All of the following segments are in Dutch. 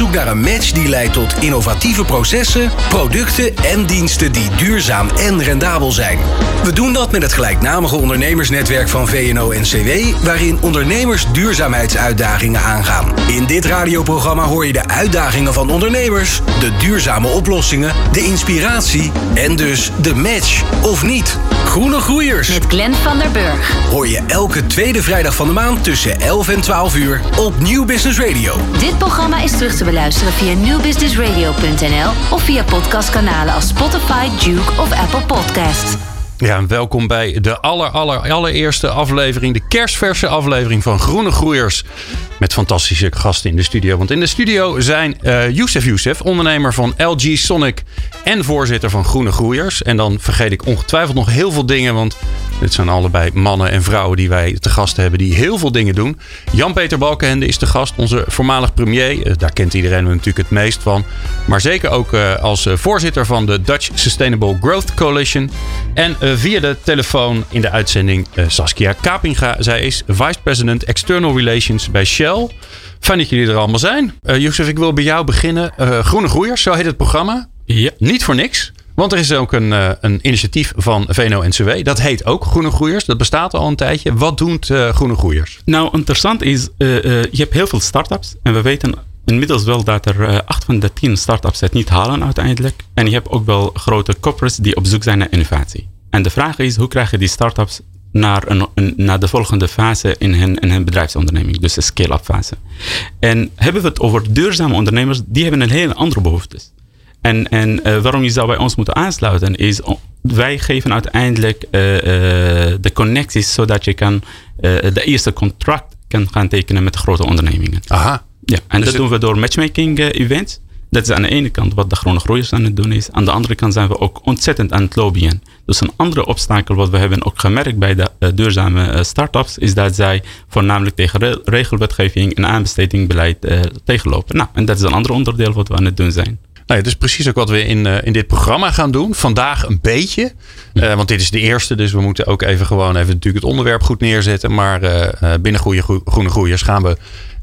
zoek naar een match die leidt tot innovatieve processen, producten en diensten die duurzaam en rendabel zijn. We doen dat met het gelijknamige ondernemersnetwerk van VNO-NCW, waarin ondernemers duurzaamheidsuitdagingen aangaan. In dit radioprogramma hoor je de uitdagingen van ondernemers, de duurzame oplossingen, de inspiratie en dus de match of niet. Groene Groeiers. Met Glenn van der Burg. Hoor je elke tweede vrijdag van de maand tussen 11 en 12 uur op Nieuw Business Radio. Dit programma is terug te beluisteren via newbusinessradio.nl of via podcastkanalen als Spotify, Duke of Apple Podcasts. Ja, en welkom bij de aller, aller, allereerste aflevering, de kerstverse aflevering van Groene Groeiers. Met fantastische gasten in de studio. Want in de studio zijn uh, Youssef Youssef, ondernemer van LG Sonic en voorzitter van Groene Groeiers. En dan vergeet ik ongetwijfeld nog heel veel dingen, want dit zijn allebei mannen en vrouwen die wij te gast hebben die heel veel dingen doen. Jan-Peter Balkenende is de gast, onze voormalig premier. Uh, daar kent iedereen natuurlijk het meest van. Maar zeker ook uh, als voorzitter van de Dutch Sustainable Growth Coalition. En via de telefoon in de uitzending Saskia Kapinga. Zij is Vice President External Relations bij Shell. Fijn dat jullie er allemaal zijn. Uh, Jozef, ik wil bij jou beginnen. Uh, Groene Groeiers, zo heet het programma. Ja. Niet voor niks. Want er is ook een, uh, een initiatief van VNO-NCW. Dat heet ook Groene Groeiers. Dat bestaat al een tijdje. Wat doet Groene Groeiers? Nou, interessant is, je hebt heel veel start-ups. En we weten inmiddels wel dat er acht van de tien start-ups het niet halen uiteindelijk. En je hebt ook wel grote corporates die op zoek zijn naar innovatie. En de vraag is, hoe krijg je die start-ups naar, een, een, naar de volgende fase in hun, in hun bedrijfsonderneming, dus de scale-up fase. En hebben we het over duurzame ondernemers, die hebben een hele andere behoeftes. En, en uh, waarom je zou bij ons moeten aansluiten, is wij geven uiteindelijk uh, uh, de connecties zodat je kan de eerste contract kan gaan tekenen met grote ondernemingen. Aha. Ja, en dus dat doen we door matchmaking events. Dat is aan de ene kant wat de groene groeiers aan het doen is. Aan de andere kant zijn we ook ontzettend aan het lobbyen. Dus een andere obstakel wat we hebben ook gemerkt bij de uh, duurzame uh, start-ups is dat zij voornamelijk tegen re regelwetgeving en aanbestedingbeleid uh, tegenlopen. Nou, en dat is een ander onderdeel wat we aan het doen zijn. Nou, dat is precies ook wat we in, uh, in dit programma gaan doen. Vandaag een beetje. Uh, want dit is de eerste, dus we moeten ook even gewoon even natuurlijk het onderwerp goed neerzetten. Maar uh, binnen Goede Groene Groeiers gaan we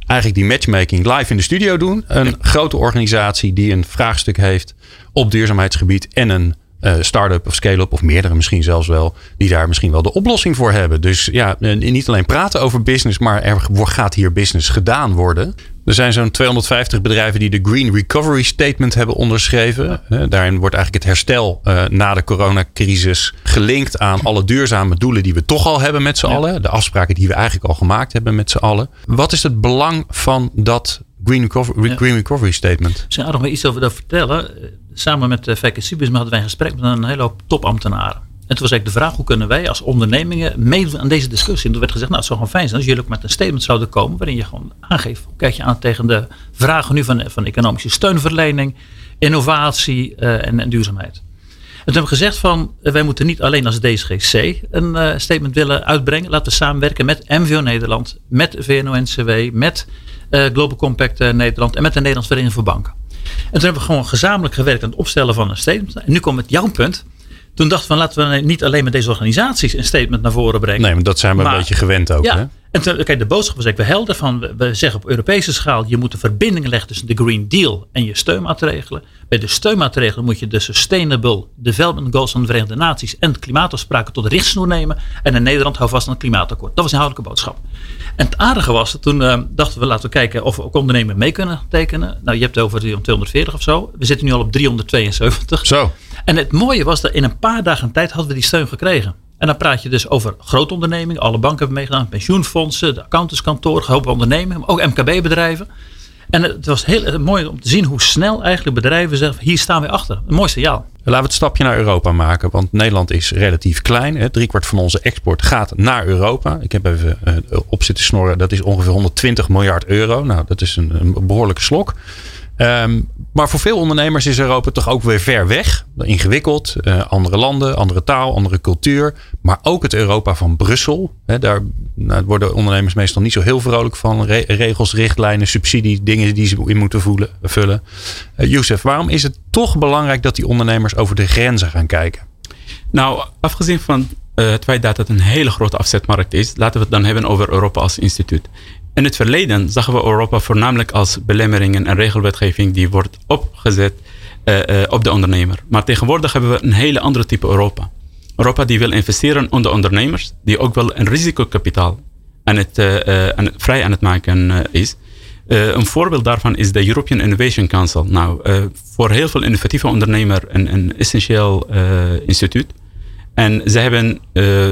eigenlijk die matchmaking live in de studio doen. Een ja. grote organisatie die een vraagstuk heeft op duurzaamheidsgebied en een uh, start-up of scale-up of meerdere misschien zelfs wel, die daar misschien wel de oplossing voor hebben. Dus ja, niet alleen praten over business, maar er gaat hier business gedaan worden. Er zijn zo'n 250 bedrijven die de Green Recovery Statement hebben onderschreven. Daarin wordt eigenlijk het herstel uh, na de coronacrisis gelinkt aan alle duurzame doelen die we toch al hebben met z'n ja. allen. De afspraken die we eigenlijk al gemaakt hebben met z'n allen. Wat is het belang van dat Green Recovery, ja. Green Recovery Statement? Misschien aardig nog iets over dat vertellen. Samen met de VKC hadden wij een gesprek met een hele hoop topambtenaren. En toen was eigenlijk de vraag, hoe kunnen wij als ondernemingen meedoen aan deze discussie? En toen werd gezegd, nou het zou gewoon fijn zijn als jullie ook met een statement zouden komen waarin je gewoon aangeeft, hoe kijk je aan tegen de vragen nu van, van economische steunverlening, innovatie uh, en, en, duurzaamheid. Hebben we gezegd van, wij moeten niet alleen als DSGC een uh, statement willen uitbrengen. Laten we samenwerken met MVO Nederland, met VNO-NCW, met uh, Global Compact Nederland en met de Nederlandse Vereniging voor Banken. En toen hebben we gewoon gezamenlijk gewerkt aan het opstellen van een statement. En nu komt het jouw punt. Toen dachten we, laten we niet alleen met deze organisaties een statement naar voren brengen. Nee, maar dat zijn we maar, een beetje gewend ook. Ja, hè? En toen, kijk, de boodschap was eigenlijk wel helder van, we, we zeggen op Europese schaal, je moet de verbinding leggen tussen de Green Deal en je steunmaatregelen. Bij de steunmaatregelen moet je de Sustainable Development Goals van de Verenigde Naties en klimaatafspraken tot richtsnoer nemen. En in Nederland hou vast aan het klimaatakkoord. Dat was een inhoudelijke boodschap. En het aardige was, toen uh, dachten we, laten we kijken of we ook ondernemers mee kunnen tekenen. Nou, je hebt het over 240 of zo. We zitten nu al op 372. Zo. En het mooie was dat in een paar dagen tijd hadden we die steun gekregen. En dan praat je dus over grote ondernemingen. Alle banken hebben meegedaan. Pensioenfondsen, de accountantskantoor, hoop ondernemingen. Ook MKB-bedrijven. En het was heel mooi om te zien hoe snel eigenlijk bedrijven zeggen, hier staan we achter. Een mooi signaal. Laten we het stapje naar Europa maken. Want Nederland is relatief klein. Driekwart van onze export gaat naar Europa. Ik heb even uh, op zitten snorren. Dat is ongeveer 120 miljard euro. Nou, dat is een, een behoorlijke slok. Ehm, maar voor veel ondernemers is Europa toch ook weer ver weg. Ingewikkeld. Uh, andere landen, andere taal, andere cultuur. Maar ook het Europa van Brussel. Hè, daar nou, worden ondernemers meestal niet zo heel vrolijk van. Re regels, richtlijnen, subsidie, dingen die ze in moeten voelen, vullen. Uh, waarom is het toch belangrijk dat die ondernemers over de grenzen gaan kijken? Nou, afgezien van uh, het feit dat het een hele grote afzetmarkt is, laten we het dan hebben over Europa als instituut. In het verleden zagen we Europa voornamelijk als belemmeringen en regelwetgeving die wordt opgezet uh, uh, op de ondernemer. Maar tegenwoordig hebben we een hele andere type Europa. Europa die wil investeren onder ondernemers, die ook wel een risicokapitaal aan het, uh, aan, vrij aan het maken is. een voorbeeld daarvan is de European Innovation Council. Nou, voor heel veel innovatieve ondernemers een, een essentieel instituut. En ze hebben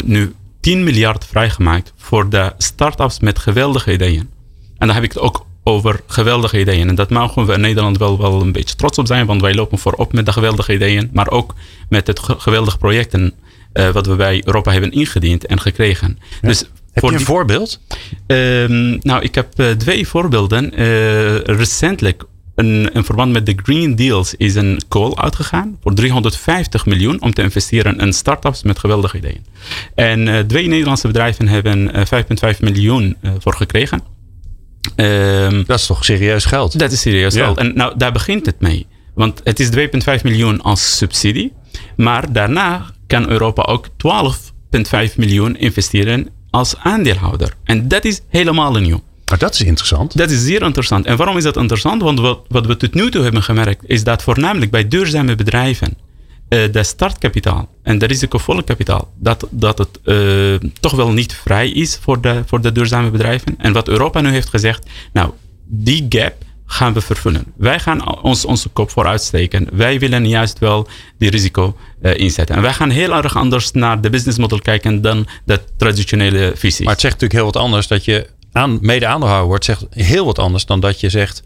nu 10 miljard vrijgemaakt voor de start-ups met geweldige ideeën. En dan heb ik het ook over geweldige ideeën. En dat mogen we in Nederland wel, wel een beetje trots op zijn, want wij lopen voorop met de geweldige ideeën, maar ook met het geweldige projecten uh, wat we bij Europa hebben ingediend en gekregen. Dus heb je een voorbeeld? Uh, nou, ik heb uh, twee voorbeelden. Uh, recentelijk in, in, verband met de Green Deals is een call uitgegaan voor 350 miljoen om te investeren in start-ups met geweldige ideeën. En uh, twee Nederlandse bedrijven hebben uh, 5,5 miljoen uh, voor gekregen. Um, dat is toch serieus geld? Dat is serieus ja. geld. En nou, daar begint het mee. Want het is 2,5 miljoen als subsidie. Maar daarna kan Europa ook 12,5 miljoen investeren als aandeelhouder. En dat is helemaal nieuw. Maar dat is interessant. Dat is zeer interessant. En waarom is dat interessant? Want wat, wat we tot nu toe hebben gemerkt, is dat voornamelijk bij duurzame bedrijven uh, de startkapitaal en de risicovolle kapitaal, dat, dat het uh, toch wel niet vrij is voor de, voor de duurzame bedrijven. En wat Europa nu heeft gezegd, nou, die gap gaan we vervullen. Wij gaan ons, onze kop vooruit steken. Wij willen juist wel die risico uh, inzetten. En wij gaan heel erg anders naar de business model kijken dan de traditionele visie. Maar het zegt natuurlijk heel wat anders dat je aan, mede aandeelhouder wordt, zegt heel wat anders dan dat je zegt.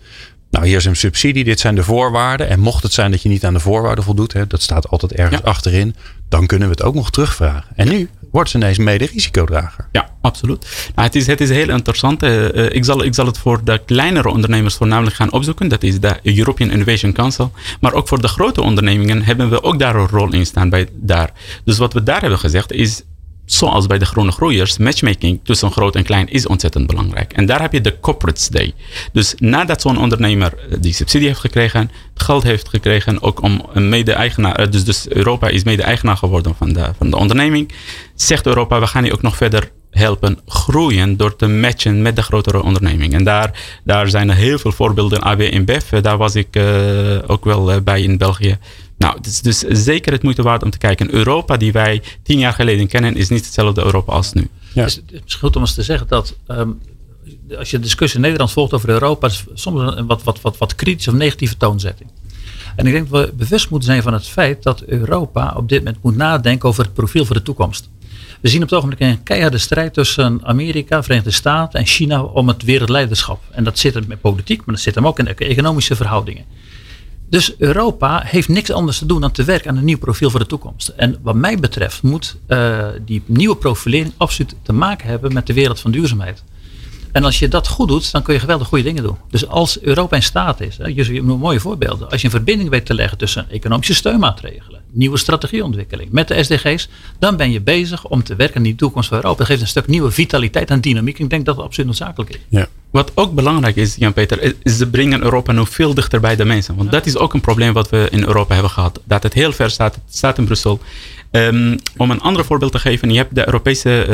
Nou, hier is een subsidie, dit zijn de voorwaarden. En mocht het zijn dat je niet aan de voorwaarden voldoet, hè, dat staat altijd ergens ja. achterin, dan kunnen we het ook nog terugvragen. En ja. nu wordt ze ineens mede risicodrager. Ja, absoluut. Nou, het, is, het is heel interessant. Uh, ik, zal, ik zal het voor de kleinere ondernemers voornamelijk gaan opzoeken. Dat is de European Innovation Council. Maar ook voor de grote ondernemingen hebben we ook daar een rol in staan. Bij daar. Dus wat we daar hebben gezegd is zoals bij de groene groeiers, matchmaking tussen groot en klein is ontzettend belangrijk. En daar heb je de Corporates Day. Dus nadat zo'n ondernemer eh, die subsidie heeft gekregen, geld heeft gekregen, ook om een mede-eigenaar, eh, dus, dus Europa is mede-eigenaar geworden van de, van de onderneming, zegt Europa, we gaan je ook nog verder helpen groeien door te matchen met de grotere onderneming. En daar, daar zijn er heel veel voorbeelden. AB InBev, daar was ik ook wel bij in België. Nou, het is dus zeker het moeite waard om te kijken. Europa die wij tien jaar geleden kennen, is niet hetzelfde Europa als nu. Ja. Dus het is goed om eens te zeggen dat um, als je de discussie in Nederland volgt over Europa, is soms een wat, wat, wat, wat kritische of negatieve toonzetting. En ik denk dat we bewust moeten zijn van het feit dat Europa op dit moment moet nadenken over het profiel voor de toekomst. We zien op het ogenblik een keiharde strijd tussen Amerika, Verenigde Staten en China om het wereldleiderschap. En dat zit hem met politiek, maar dat zit hem ook in de economische verhoudingen. Dus Europa heeft niks anders te doen dan te werken aan een nieuw profiel voor de toekomst. En wat mij betreft moet uh, die nieuwe profilering absoluut te maken hebben met de wereld van duurzaamheid. En als je dat goed doet, dan kun je geweldig goede dingen doen. Dus als Europa in staat is, je hebt mooie voorbeelden. Als je een verbinding weet te leggen tussen economische steunmaatregelen, nieuwe strategieontwikkeling met de SDG's, dan ben je bezig om te werken aan die toekomst van Europa. Dat geeft een stuk nieuwe vitaliteit en dynamiek. Ik denk dat dat absoluut noodzakelijk is. Ja. Wat ook belangrijk is, Jan-Peter, is ze brengen Europa nog veel dichter bij de mensen. Want ja. dat is ook een probleem wat we in Europa hebben gehad. Dat het heel ver staat. Het staat in Brussel. Um, om een ander voorbeeld te geven, je hebt de Europese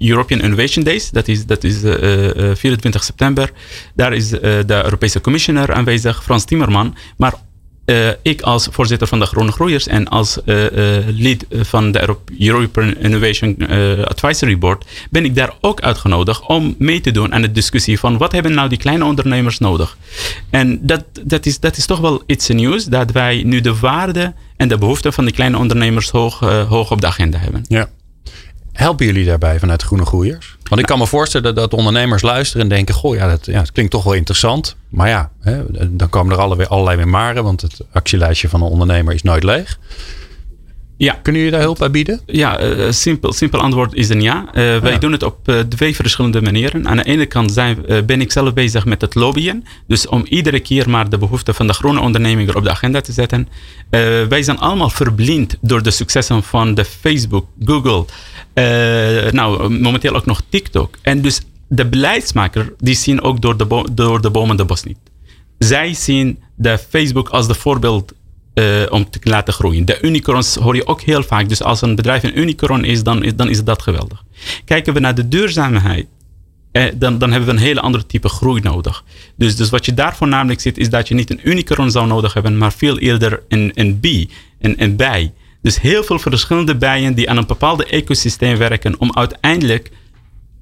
uh, European Innovation Days, dat is, dat is uh, 24 september. Daar is de Europese Commissioner aanwezig, Frans Timmerman. Maar uh, ik als voorzitter van de Groene Groeiers en als uh, uh, lid van de European Innovation Advisory Board ben ik daar ook uitgenodigd om mee te doen aan de discussie van wat hebben nou die kleine ondernemers nodig. En dat, dat, is, dat is toch wel iets nieuws, dat wij nu de waarde en de behoeften van die kleine ondernemers hoog, hoog op de agenda hebben. Ja. Helpen jullie daarbij vanuit Groene Groeiers? Want ik kan me voorstellen dat ondernemers luisteren en denken: Goh, ja, dat, ja, dat klinkt toch wel interessant. Maar ja, hè, dan komen er allerlei, allerlei weer maren, want het actielijstje van een ondernemer is nooit leeg. Ja. Kunnen jullie daar hulp bij bieden? Ja, uh, simpel, simpel antwoord is een ja. Uh, wij doen het op uh, twee verschillende manieren. Aan de ene kant zijn, ben ik zelf bezig met het lobbyen. Dus om iedere keer maar de behoeften van de groene ondernemingen op de agenda te zetten. wij zijn allemaal verblind door de successen van de Facebook, Google, nou momenteel ook nog TikTok. En dus de beleidsmaker, die zien ook door de, door de bomen de bos niet. Zij zien de Facebook als de voorbeeld uh, om te laten groeien. De unicorns hoor je ook heel vaak. Dus als een bedrijf een unicorn is, dan is, dan is dat geweldig. Kijken we naar de duurzaamheid, eh, dan, dan hebben we een hele andere type groei nodig. Dus, dus wat je daarvoor namelijk ziet, is dat je niet een unicorn zou nodig hebben, maar veel eerder een, een bee, een, een bij. Dus heel veel verschillende bijen die aan een bepaalde ecosysteem werken om uiteindelijk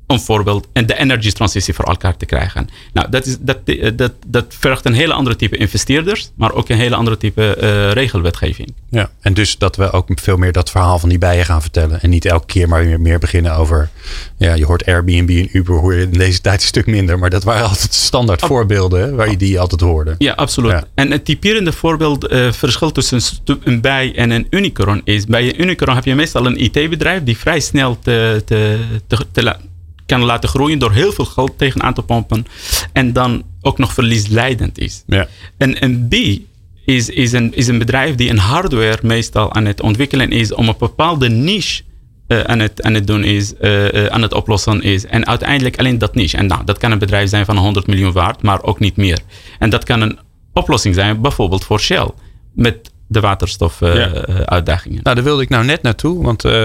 een voorbeeld en de energy transitie voor elkaar te krijgen. Nou, dat, is, dat, eh, dat, dat vergt een hele andere type investeerders, maar ook een hele andere type uh, regelwetgeving. Ja, en dus dat we ook veel meer dat verhaal van die bijen gaan vertellen. En niet elke keer maar weer meer beginnen over. Ja, je hoort Airbnb en Uber hoor je in deze tijd een stuk minder. Maar dat waren altijd standaard voorbeelden waar je die altijd hoorde. Ja, absoluut. En het typerende voorbeeld, uh, verschil tussen een bij en een unicorn is. Bij een unicorn heb je meestal een IT-bedrijf die vrij snel te, te, te, te kan laten groeien door heel veel geld tegenaan te pompen. En dan ook nog verliesleidend is. Ja. En, en B is, is, een, is een bedrijf die een hardware meestal aan het ontwikkelen is om een bepaalde niche uh, aan, het, aan het doen is, uh, aan het oplossen is. En uiteindelijk alleen dat niche. En nou, dat kan een bedrijf zijn van 100 miljoen waard, maar ook niet meer. En dat kan een oplossing zijn, bijvoorbeeld voor Shell. Met de waterstofuitdagingen. Ja. nou, daar wilde ik nou net naartoe. Want uh,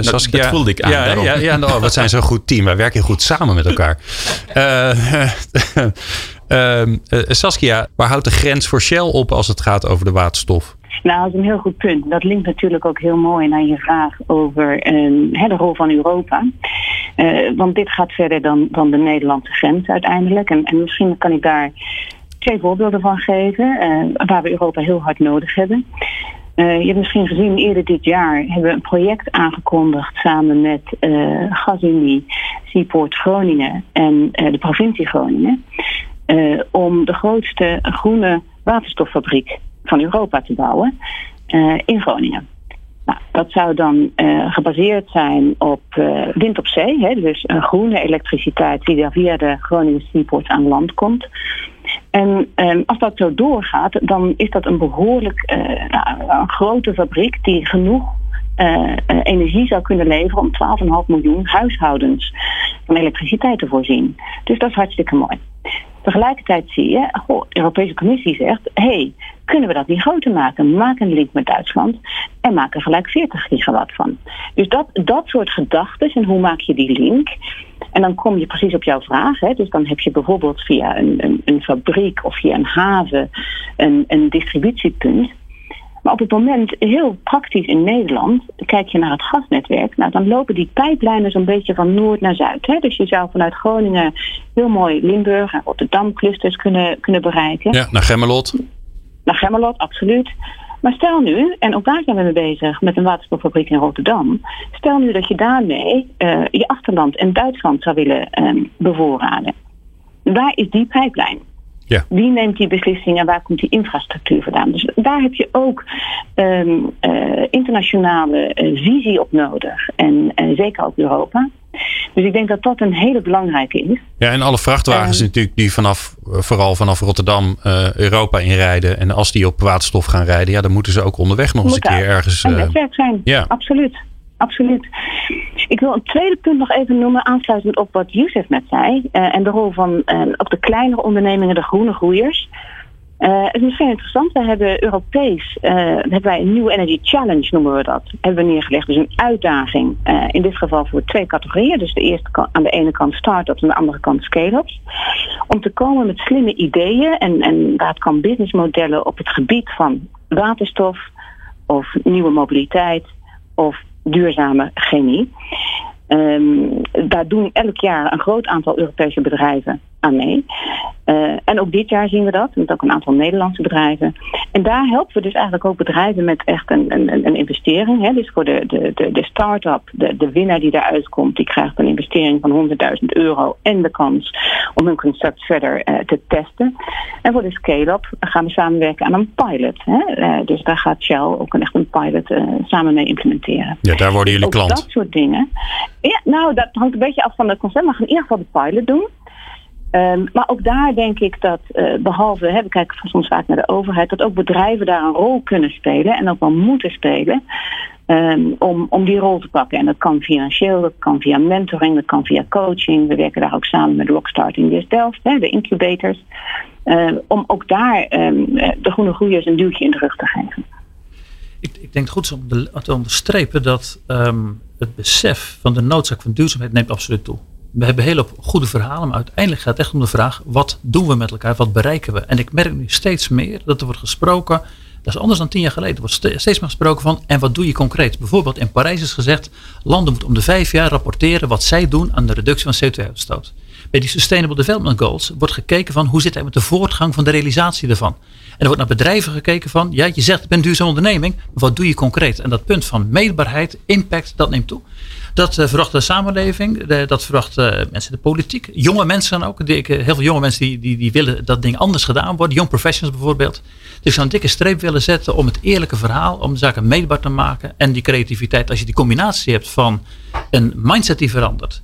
Saskia... Dat voelde ik aan. Ja, ja, ja nou, we zijn zo'n goed team. Wij werken goed samen met elkaar. uh, Saskia, waar houdt de grens voor Shell op als het gaat over de waterstof? Nou, dat is een heel goed punt. Dat linkt natuurlijk ook heel mooi naar je vraag over de rol van Europa. Uh, want dit gaat verder dan, dan de Nederlandse grens uiteindelijk. En, en misschien kan ik daar twee voorbeelden van geven uh, waar we Europa heel hard nodig hebben. Uh, je hebt misschien gezien, eerder dit jaar hebben we een project aangekondigd samen met uh, Gasunie, Seaport Groningen en de provincie Groningen. om de grootste groene waterstoffabriek van Europa te bouwen in Groningen. Nou, dat zou dan gebaseerd zijn op wind op zee, hè, dus groene elektriciteit die dan via de Groningen Seaport aan land komt. En um, als dat zo doorgaat, dan is dat een behoorlijk uh, nou, een grote fabriek die genoeg uh, energie zou kunnen leveren om 12,5 miljoen huishoudens van elektriciteit te voorzien. Dus dat is hartstikke mooi. Tegelijkertijd zie je, goh, de Europese Commissie zegt: hé, hey, kunnen we dat niet groter maken? Maak een link met Duitsland en maak er gelijk 40 gigawatt van. Dus dat, dat soort gedachten en hoe maak je die link? En dan kom je precies op jouw vraag. Hè? Dus dan heb je bijvoorbeeld via een, een, een fabriek of via een haven een, een distributiepunt. Maar op het moment, heel praktisch in Nederland, kijk je naar het gasnetwerk. Nou, dan lopen die pijplijnen zo'n beetje van noord naar zuid. Hè? Dus je zou vanuit Groningen heel mooi Limburg en Rotterdam clusters kunnen, kunnen bereiken. Ja, naar Gemmelot. Naar Gemmelot, absoluut. Maar stel nu, en ook daar zijn we mee bezig met een waterstoffabriek in Rotterdam. Stel nu dat je daarmee uh, je achterland en Duitsland zou willen um, bevoorraden. Waar is die pijplijn? Ja. Wie neemt die beslissing en waar komt die infrastructuur vandaan? Dus daar heb je ook um, uh, internationale uh, visie op nodig. En zeker ook Europa. Dus ik denk dat dat een hele belangrijke is. Ja, en alle vrachtwagens uh, natuurlijk die vanaf, vooral vanaf Rotterdam uh, Europa inrijden. En als die op waterstof gaan rijden, ja, dan moeten ze ook onderweg nog eens een keer ergens. Een netwerk zijn. Ja. Absoluut. Absoluut. Ik wil een tweede punt nog even noemen, aansluitend op wat Youssef net zei. Uh, en de rol van ook de kleinere ondernemingen, de groene groeiers. Uh, het is misschien interessant, we hebben Europees, uh, hebben wij een New Energy Challenge noemen we dat, hebben we neergelegd. Dus een uitdaging, uh, in dit geval voor twee categorieën. Dus de eerste aan de ene kant start-ups en aan de andere kant scale-ups. Om te komen met slimme ideeën en, en dat kan businessmodellen op het gebied van waterstof of nieuwe mobiliteit of duurzame chemie. Um, daar doen elk jaar een groot aantal Europese bedrijven aan mee. Uh, en ook dit jaar zien we dat, met ook een aantal Nederlandse bedrijven. En daar helpen we dus eigenlijk ook bedrijven met echt een, een, een investering. Hè. Dus voor de, de, de, de start-up, de, de winnaar die daaruit komt, die krijgt een investering van 100.000 euro en de kans om hun concept verder uh, te testen. En voor de scale-up gaan we samenwerken aan een pilot. Hè. Uh, dus daar gaat Shell ook een, echt een pilot samen mee implementeren. Ja, daar worden jullie klant. Dat soort dingen. Ja, nou, dat hangt een beetje af van het concept. Maar we gaan in ieder geval de pilot doen. Um, maar ook daar denk ik dat, uh, behalve, hè, we kijken soms vaak naar de overheid, dat ook bedrijven daar een rol kunnen spelen en ook wel moeten spelen um, om, om die rol te pakken. En dat kan financieel, dat kan via mentoring, dat kan via coaching. We werken daar ook samen met Rockstart in Delft, hè, de incubators, uh, om ook daar de groene groeiers een duwtje in de rug te geven. Ik, ik denk goed om te onderstrepen dat het besef van de noodzaak van duurzaamheid neemt absoluut toe we hebben heel op goede verhalen, maar uiteindelijk gaat het echt om de vraag: wat doen we met elkaar? Wat bereiken we? En ik merk nu steeds meer dat er wordt gesproken. Dat is anders dan tien jaar geleden. Er wordt steeds meer gesproken van. En wat doe je concreet? Bijvoorbeeld in Parijs is gezegd: landen moeten om de vijf jaar rapporteren wat zij doen aan de reductie van CO2-uitstoot. Bij die Sustainable Development Goals wordt gekeken van hoe zit het met de voortgang van de realisatie daarvan. En er wordt naar bedrijven gekeken van, ja, je zegt ik ben een duurzame onderneming, maar wat doe je concreet? En dat punt van meetbaarheid, impact, dat neemt toe. Dat uh, verwacht de samenleving, de, dat verwacht uh, mensen de politiek. Jonge mensen ook. Heel veel jonge mensen die, die, die willen dat ding anders gedaan wordt. Young professionals bijvoorbeeld. Dus ik zou een dikke streep willen zetten om het eerlijke verhaal, om de zaken meetbaar te maken. En die creativiteit, als je die combinatie hebt van een mindset die verandert,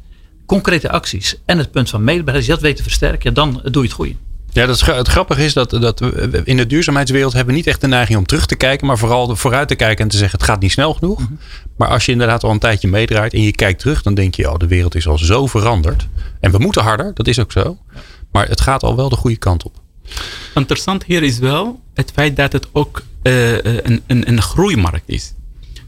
concrete acties en het punt van meetbaarheid, als je dat weet te versterken, dan doe je het goede. Ja, dat is, het grappige is dat, dat we in de duurzaamheidswereld hebben we niet echt de neiging om terug te kijken, maar vooral vooruit te kijken en te zeggen het gaat niet snel genoeg. Mm -hmm. Maar als je inderdaad al een tijdje meedraait en je kijkt terug, dan denk je, oh, de wereld is al zo veranderd. En we moeten harder, dat is ook zo. Maar het gaat al wel de goede kant op. Interessant hier is wel het feit dat het ook uh, een, een, een groeimarkt is.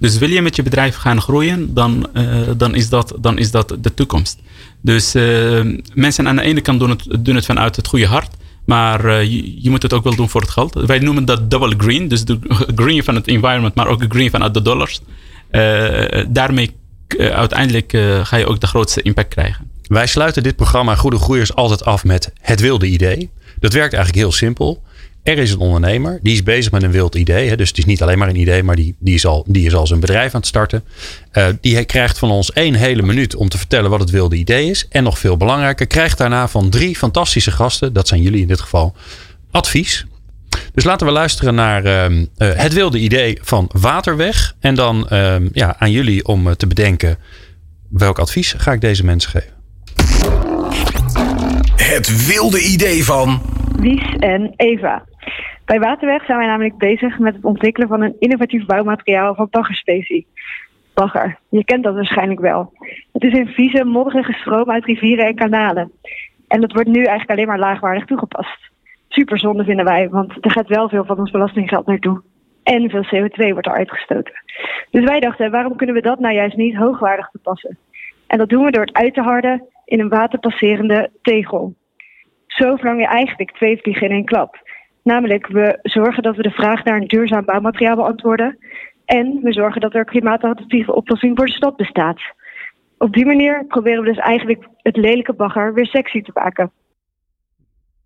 Dus wil je met je bedrijf gaan groeien, dan, uh, dan, is, dat, dan is dat de toekomst. Dus uh, mensen aan de ene kant doen het, doen het vanuit het goede hart. Maar uh, je, je, moet het ook wel doen voor het geld. Wij noemen dat double green. Dus de green van het environment, maar ook de green vanuit de dollars. Daarmee uiteindelijk ga je ook de grootste impact krijgen. Wij sluiten dit programma Goede Groeiers altijd af met het wilde idee. Dat werkt eigenlijk heel simpel. Er is een ondernemer, die is bezig met een wild idee. Hè, dus het is niet alleen maar een idee, maar die, die, is, al, die is al zijn bedrijf aan het starten. Uh, die krijgt van ons één hele minuut om te vertellen wat het wilde idee is. En nog veel belangrijker, krijgt daarna van drie fantastische gasten, dat zijn jullie in dit geval, advies. Dus laten we luisteren naar uh, uh, het wilde idee van Waterweg. En dan ja, aan jullie om te bedenken welk advies ga ik deze mensen geven. Het wilde idee van Wies en Eva. Bij Waterweg zijn wij namelijk bezig met het ontwikkelen van een innovatief bouwmateriaal van baggerspecie. Bagger, je kent dat waarschijnlijk wel. Het is een vieze, modderige stroom uit rivieren en kanalen. En dat wordt nu eigenlijk alleen maar laagwaardig toegepast. Super zonde vinden wij, want er gaat wel veel van ons belastinggeld naartoe. En veel CO2 wordt er uitgestoten. Dus wij dachten, waarom kunnen we dat nou juist niet hoogwaardig toepassen? En dat doen we door het uit te harden in een waterpasserende tegel. Zo verlang je eigenlijk twee vliegen in één klap. Namelijk, we zorgen dat we de vraag naar een duurzaam bouwmateriaal beantwoorden. En we zorgen dat er een klimaatadaptieve oplossing voor de stad bestaat. Op die manier proberen we dus eigenlijk het lelijke bagger weer sexy te maken.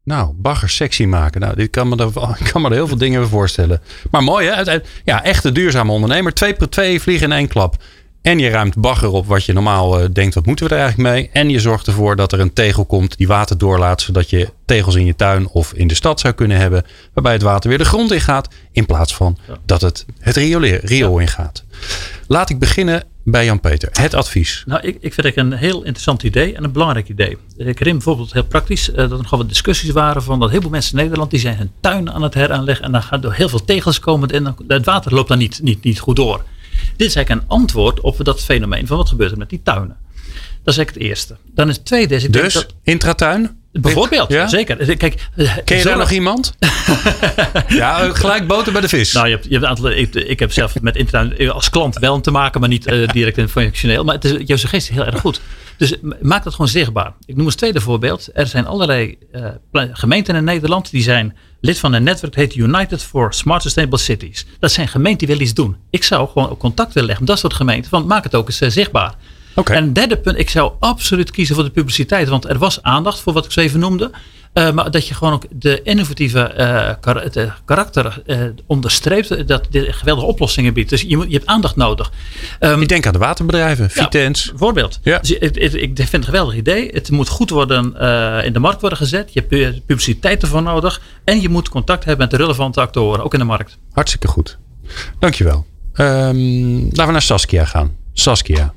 Nou, bagger sexy maken. Nou, dit kan me er, kan er heel veel dingen voorstellen. Maar mooi hè? Ja, echte duurzame ondernemer. Twee per twee vliegen in één klap. En je ruimt bagger op wat je normaal uh, denkt, wat moeten we er eigenlijk mee? En je zorgt ervoor dat er een tegel komt die water doorlaat, zodat je tegels in je tuin of in de stad zou kunnen hebben, waarbij het water weer de grond in gaat, in plaats van ja. dat het het riool ja. ingaat. Laat ik beginnen bij Jan-Peter. Het advies. Nou, ik, ik vind het een heel interessant idee en een belangrijk idee. Ik herinner bijvoorbeeld heel praktisch uh, dat er nogal wat discussies waren van dat heel veel mensen in Nederland die zijn hun tuin aan het heraanleggen en dan gaan er heel veel tegels komen en dan, het water loopt dan niet, niet, niet goed door. Dit is eigenlijk een antwoord op dat fenomeen van wat gebeurt er met die tuinen. Dat is eigenlijk het eerste. Dan is het tweede. Is ik dus denk dat, intratuin? Bijvoorbeeld, ja? zeker. Kijk, Ken je daar nog iemand? ja, gelijk boter bij de vis. Nou, je hebt, je hebt een aantal, ik, ik, heb zelf met intratuin als klant wel te maken, maar niet uh, direct en functioneel. Maar het is, jouw suggestie is heel erg goed. Dus maak dat gewoon zichtbaar. Ik noem als tweede voorbeeld. Er zijn allerlei uh, gemeenten in Nederland die zijn lid van een netwerk dat heet United for Smart Sustainable Cities. Dat zijn gemeenten die willen iets doen. Ik zou gewoon ook contact willen leggen met dat soort gemeenten. Van maak het ook eens uh, zichtbaar. Okay. En derde punt, ik zou absoluut kiezen voor de publiciteit. Want er was aandacht voor wat ik zo even noemde. Uh, maar dat je gewoon ook de innovatieve uh, kar de karakter uh, onderstreept. Dat dit geweldige oplossingen biedt. Dus je, moet, je hebt aandacht nodig. Um, ik denk aan de waterbedrijven, Vitens. Ja, bijvoorbeeld. Ja. Dus ik, ik, ik, vind het een geweldig idee. Het moet goed worden in de markt worden gezet. Je hebt publiciteit ervoor nodig. En je moet contact hebben met de relevante actoren, ook in de markt. Hartstikke goed. Dankjewel. Um, laten we naar Saskia gaan. Saskia.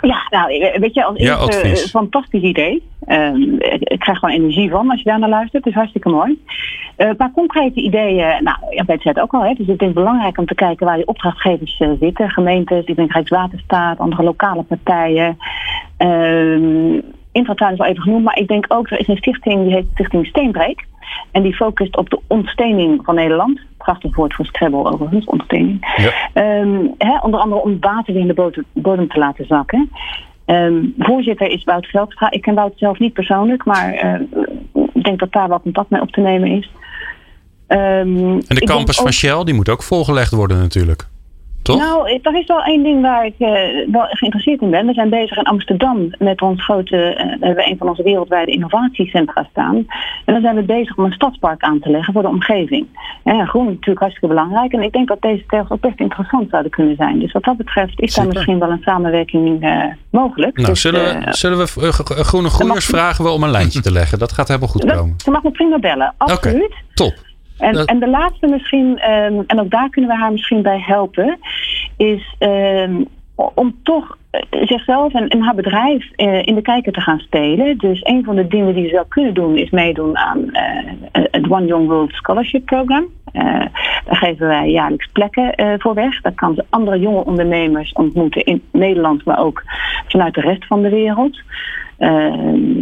Ja, nou, weet je, als ja, eerste, fantastisch idee. Uh, ik krijg gewoon energie van als je daar naar luistert. Het is hartstikke mooi. Uh, een paar concrete ideeën. Nou, ja, bij het ook al. Hè. Dus het is belangrijk om te kijken waar die opdrachtgevers uh, zitten. Gemeentes, ik denk Rijkswaterstaat, andere lokale partijen. Uh, Infratuin is al even genoemd, maar ik denk ook, er is een stichting, die heet Stichting Steenbreek. En die focust op de ontstening van Nederland. Prachtig woord voor Scrabble overigens, ontstening. Ja. Um, onder andere om water weer in de bodem, te laten zakken. Um, voorzitter is Wout Veldstra. Ik ken Wout zelf niet persoonlijk, maar uh, ik denk dat daar wel contact mee op te nemen is. Um, en de campus van Shell, die moet ook volgelegd worden natuurlijk. Nou, er is wel één ding waar ik uh, wel geïnteresseerd in ben. We zijn bezig in Amsterdam met ons grote, uh, we hebben een van onze wereldwijde innovatiecentra staan. En dan zijn we bezig om een stadspark aan te leggen voor de omgeving. En groen is natuurlijk hartstikke belangrijk. En ik denk dat deze tegels ook best interessant zouden kunnen zijn. Dus wat dat betreft is daar misschien wel een samenwerking uh, mogelijk. Nou, dus, zullen, we, zullen we Groene Groeiers vragen we om een lijntje te leggen? Dat gaat helemaal goed komen. Ze mag me prima bellen, absoluut. Okay, top. En, en de laatste misschien, um, en ook daar kunnen we haar misschien bij helpen, is um, om toch eh, zichzelf en, en haar bedrijf uh, in de kijker te gaan spelen. Dus een van de dingen die ze zou kunnen doen is meedoen aan uh, het One Young World Scholarship Program. Geven wij jaarlijks plekken voor weg. Daar kan ze andere jonge ondernemers ontmoeten in Nederland, maar ook vanuit de rest van de wereld. Uh,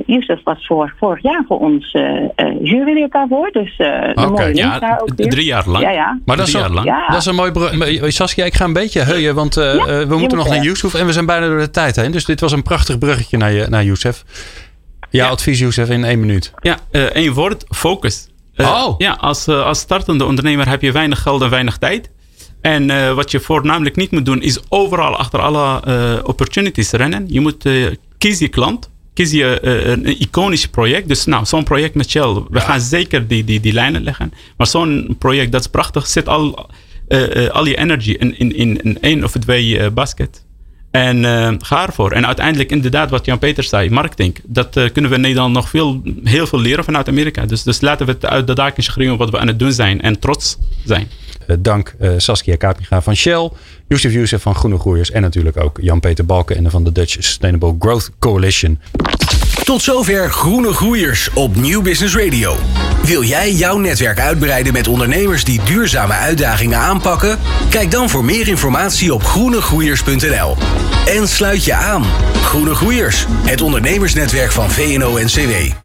Youssef was voor, vorig jaar voor ons uh, uh, jurylid daarvoor. Dus uh, okay, mooie ja, daar ook weer. Drie jaar lang. Ja, ja. Maar dat is, jaar lang. Ja. dat is een mooi... Saskia, ik ga een beetje heuien, want ja, we moeten nog naar Youssef en we zijn bijna door de tijd heen. Dus dit was een prachtig bruggetje naar, je, naar Youssef. Jouw advies, Youssef, in één minuut. Ja, één woord, focus. Oh. Ja, als, als startende ondernemer heb je weinig geld en weinig tijd. En uh, wat je voornamelijk niet moet doen, is overal achter alle uh, opportunities rennen. Je moet uh, kies je klant kies je een iconisch project. Dus nou, zo'n project met Shell. We gaan zeker die, die, die lijnen leggen. Maar zo'n project, dat is prachtig. Zet al, al je energy in, in, in, in één of twee basket. En ga ervoor. En uiteindelijk inderdaad wat Jan-Peter zei, marketing. Dat kunnen we in Nederland nog veel, heel veel leren vanuit Amerika. Dus, dus laten we het uit de daken schreeuwen wat we aan het doen zijn. En trots zijn. dank Saskia Kapinga van Shell. Yusuf Youssef van Groene Groeiers en natuurlijk ook Jan-Peter Balken van de Dutch Sustainable Growth Coalition. Tot zover Groene Groeiers op Nieuw Business Radio. Wil jij jouw netwerk uitbreiden met ondernemers die duurzame uitdagingen aanpakken? Kijk dan voor meer informatie op groenegroeiers.nl. En sluit je aan. Groene Groeiers, het ondernemersnetwerk van VNO-NCW.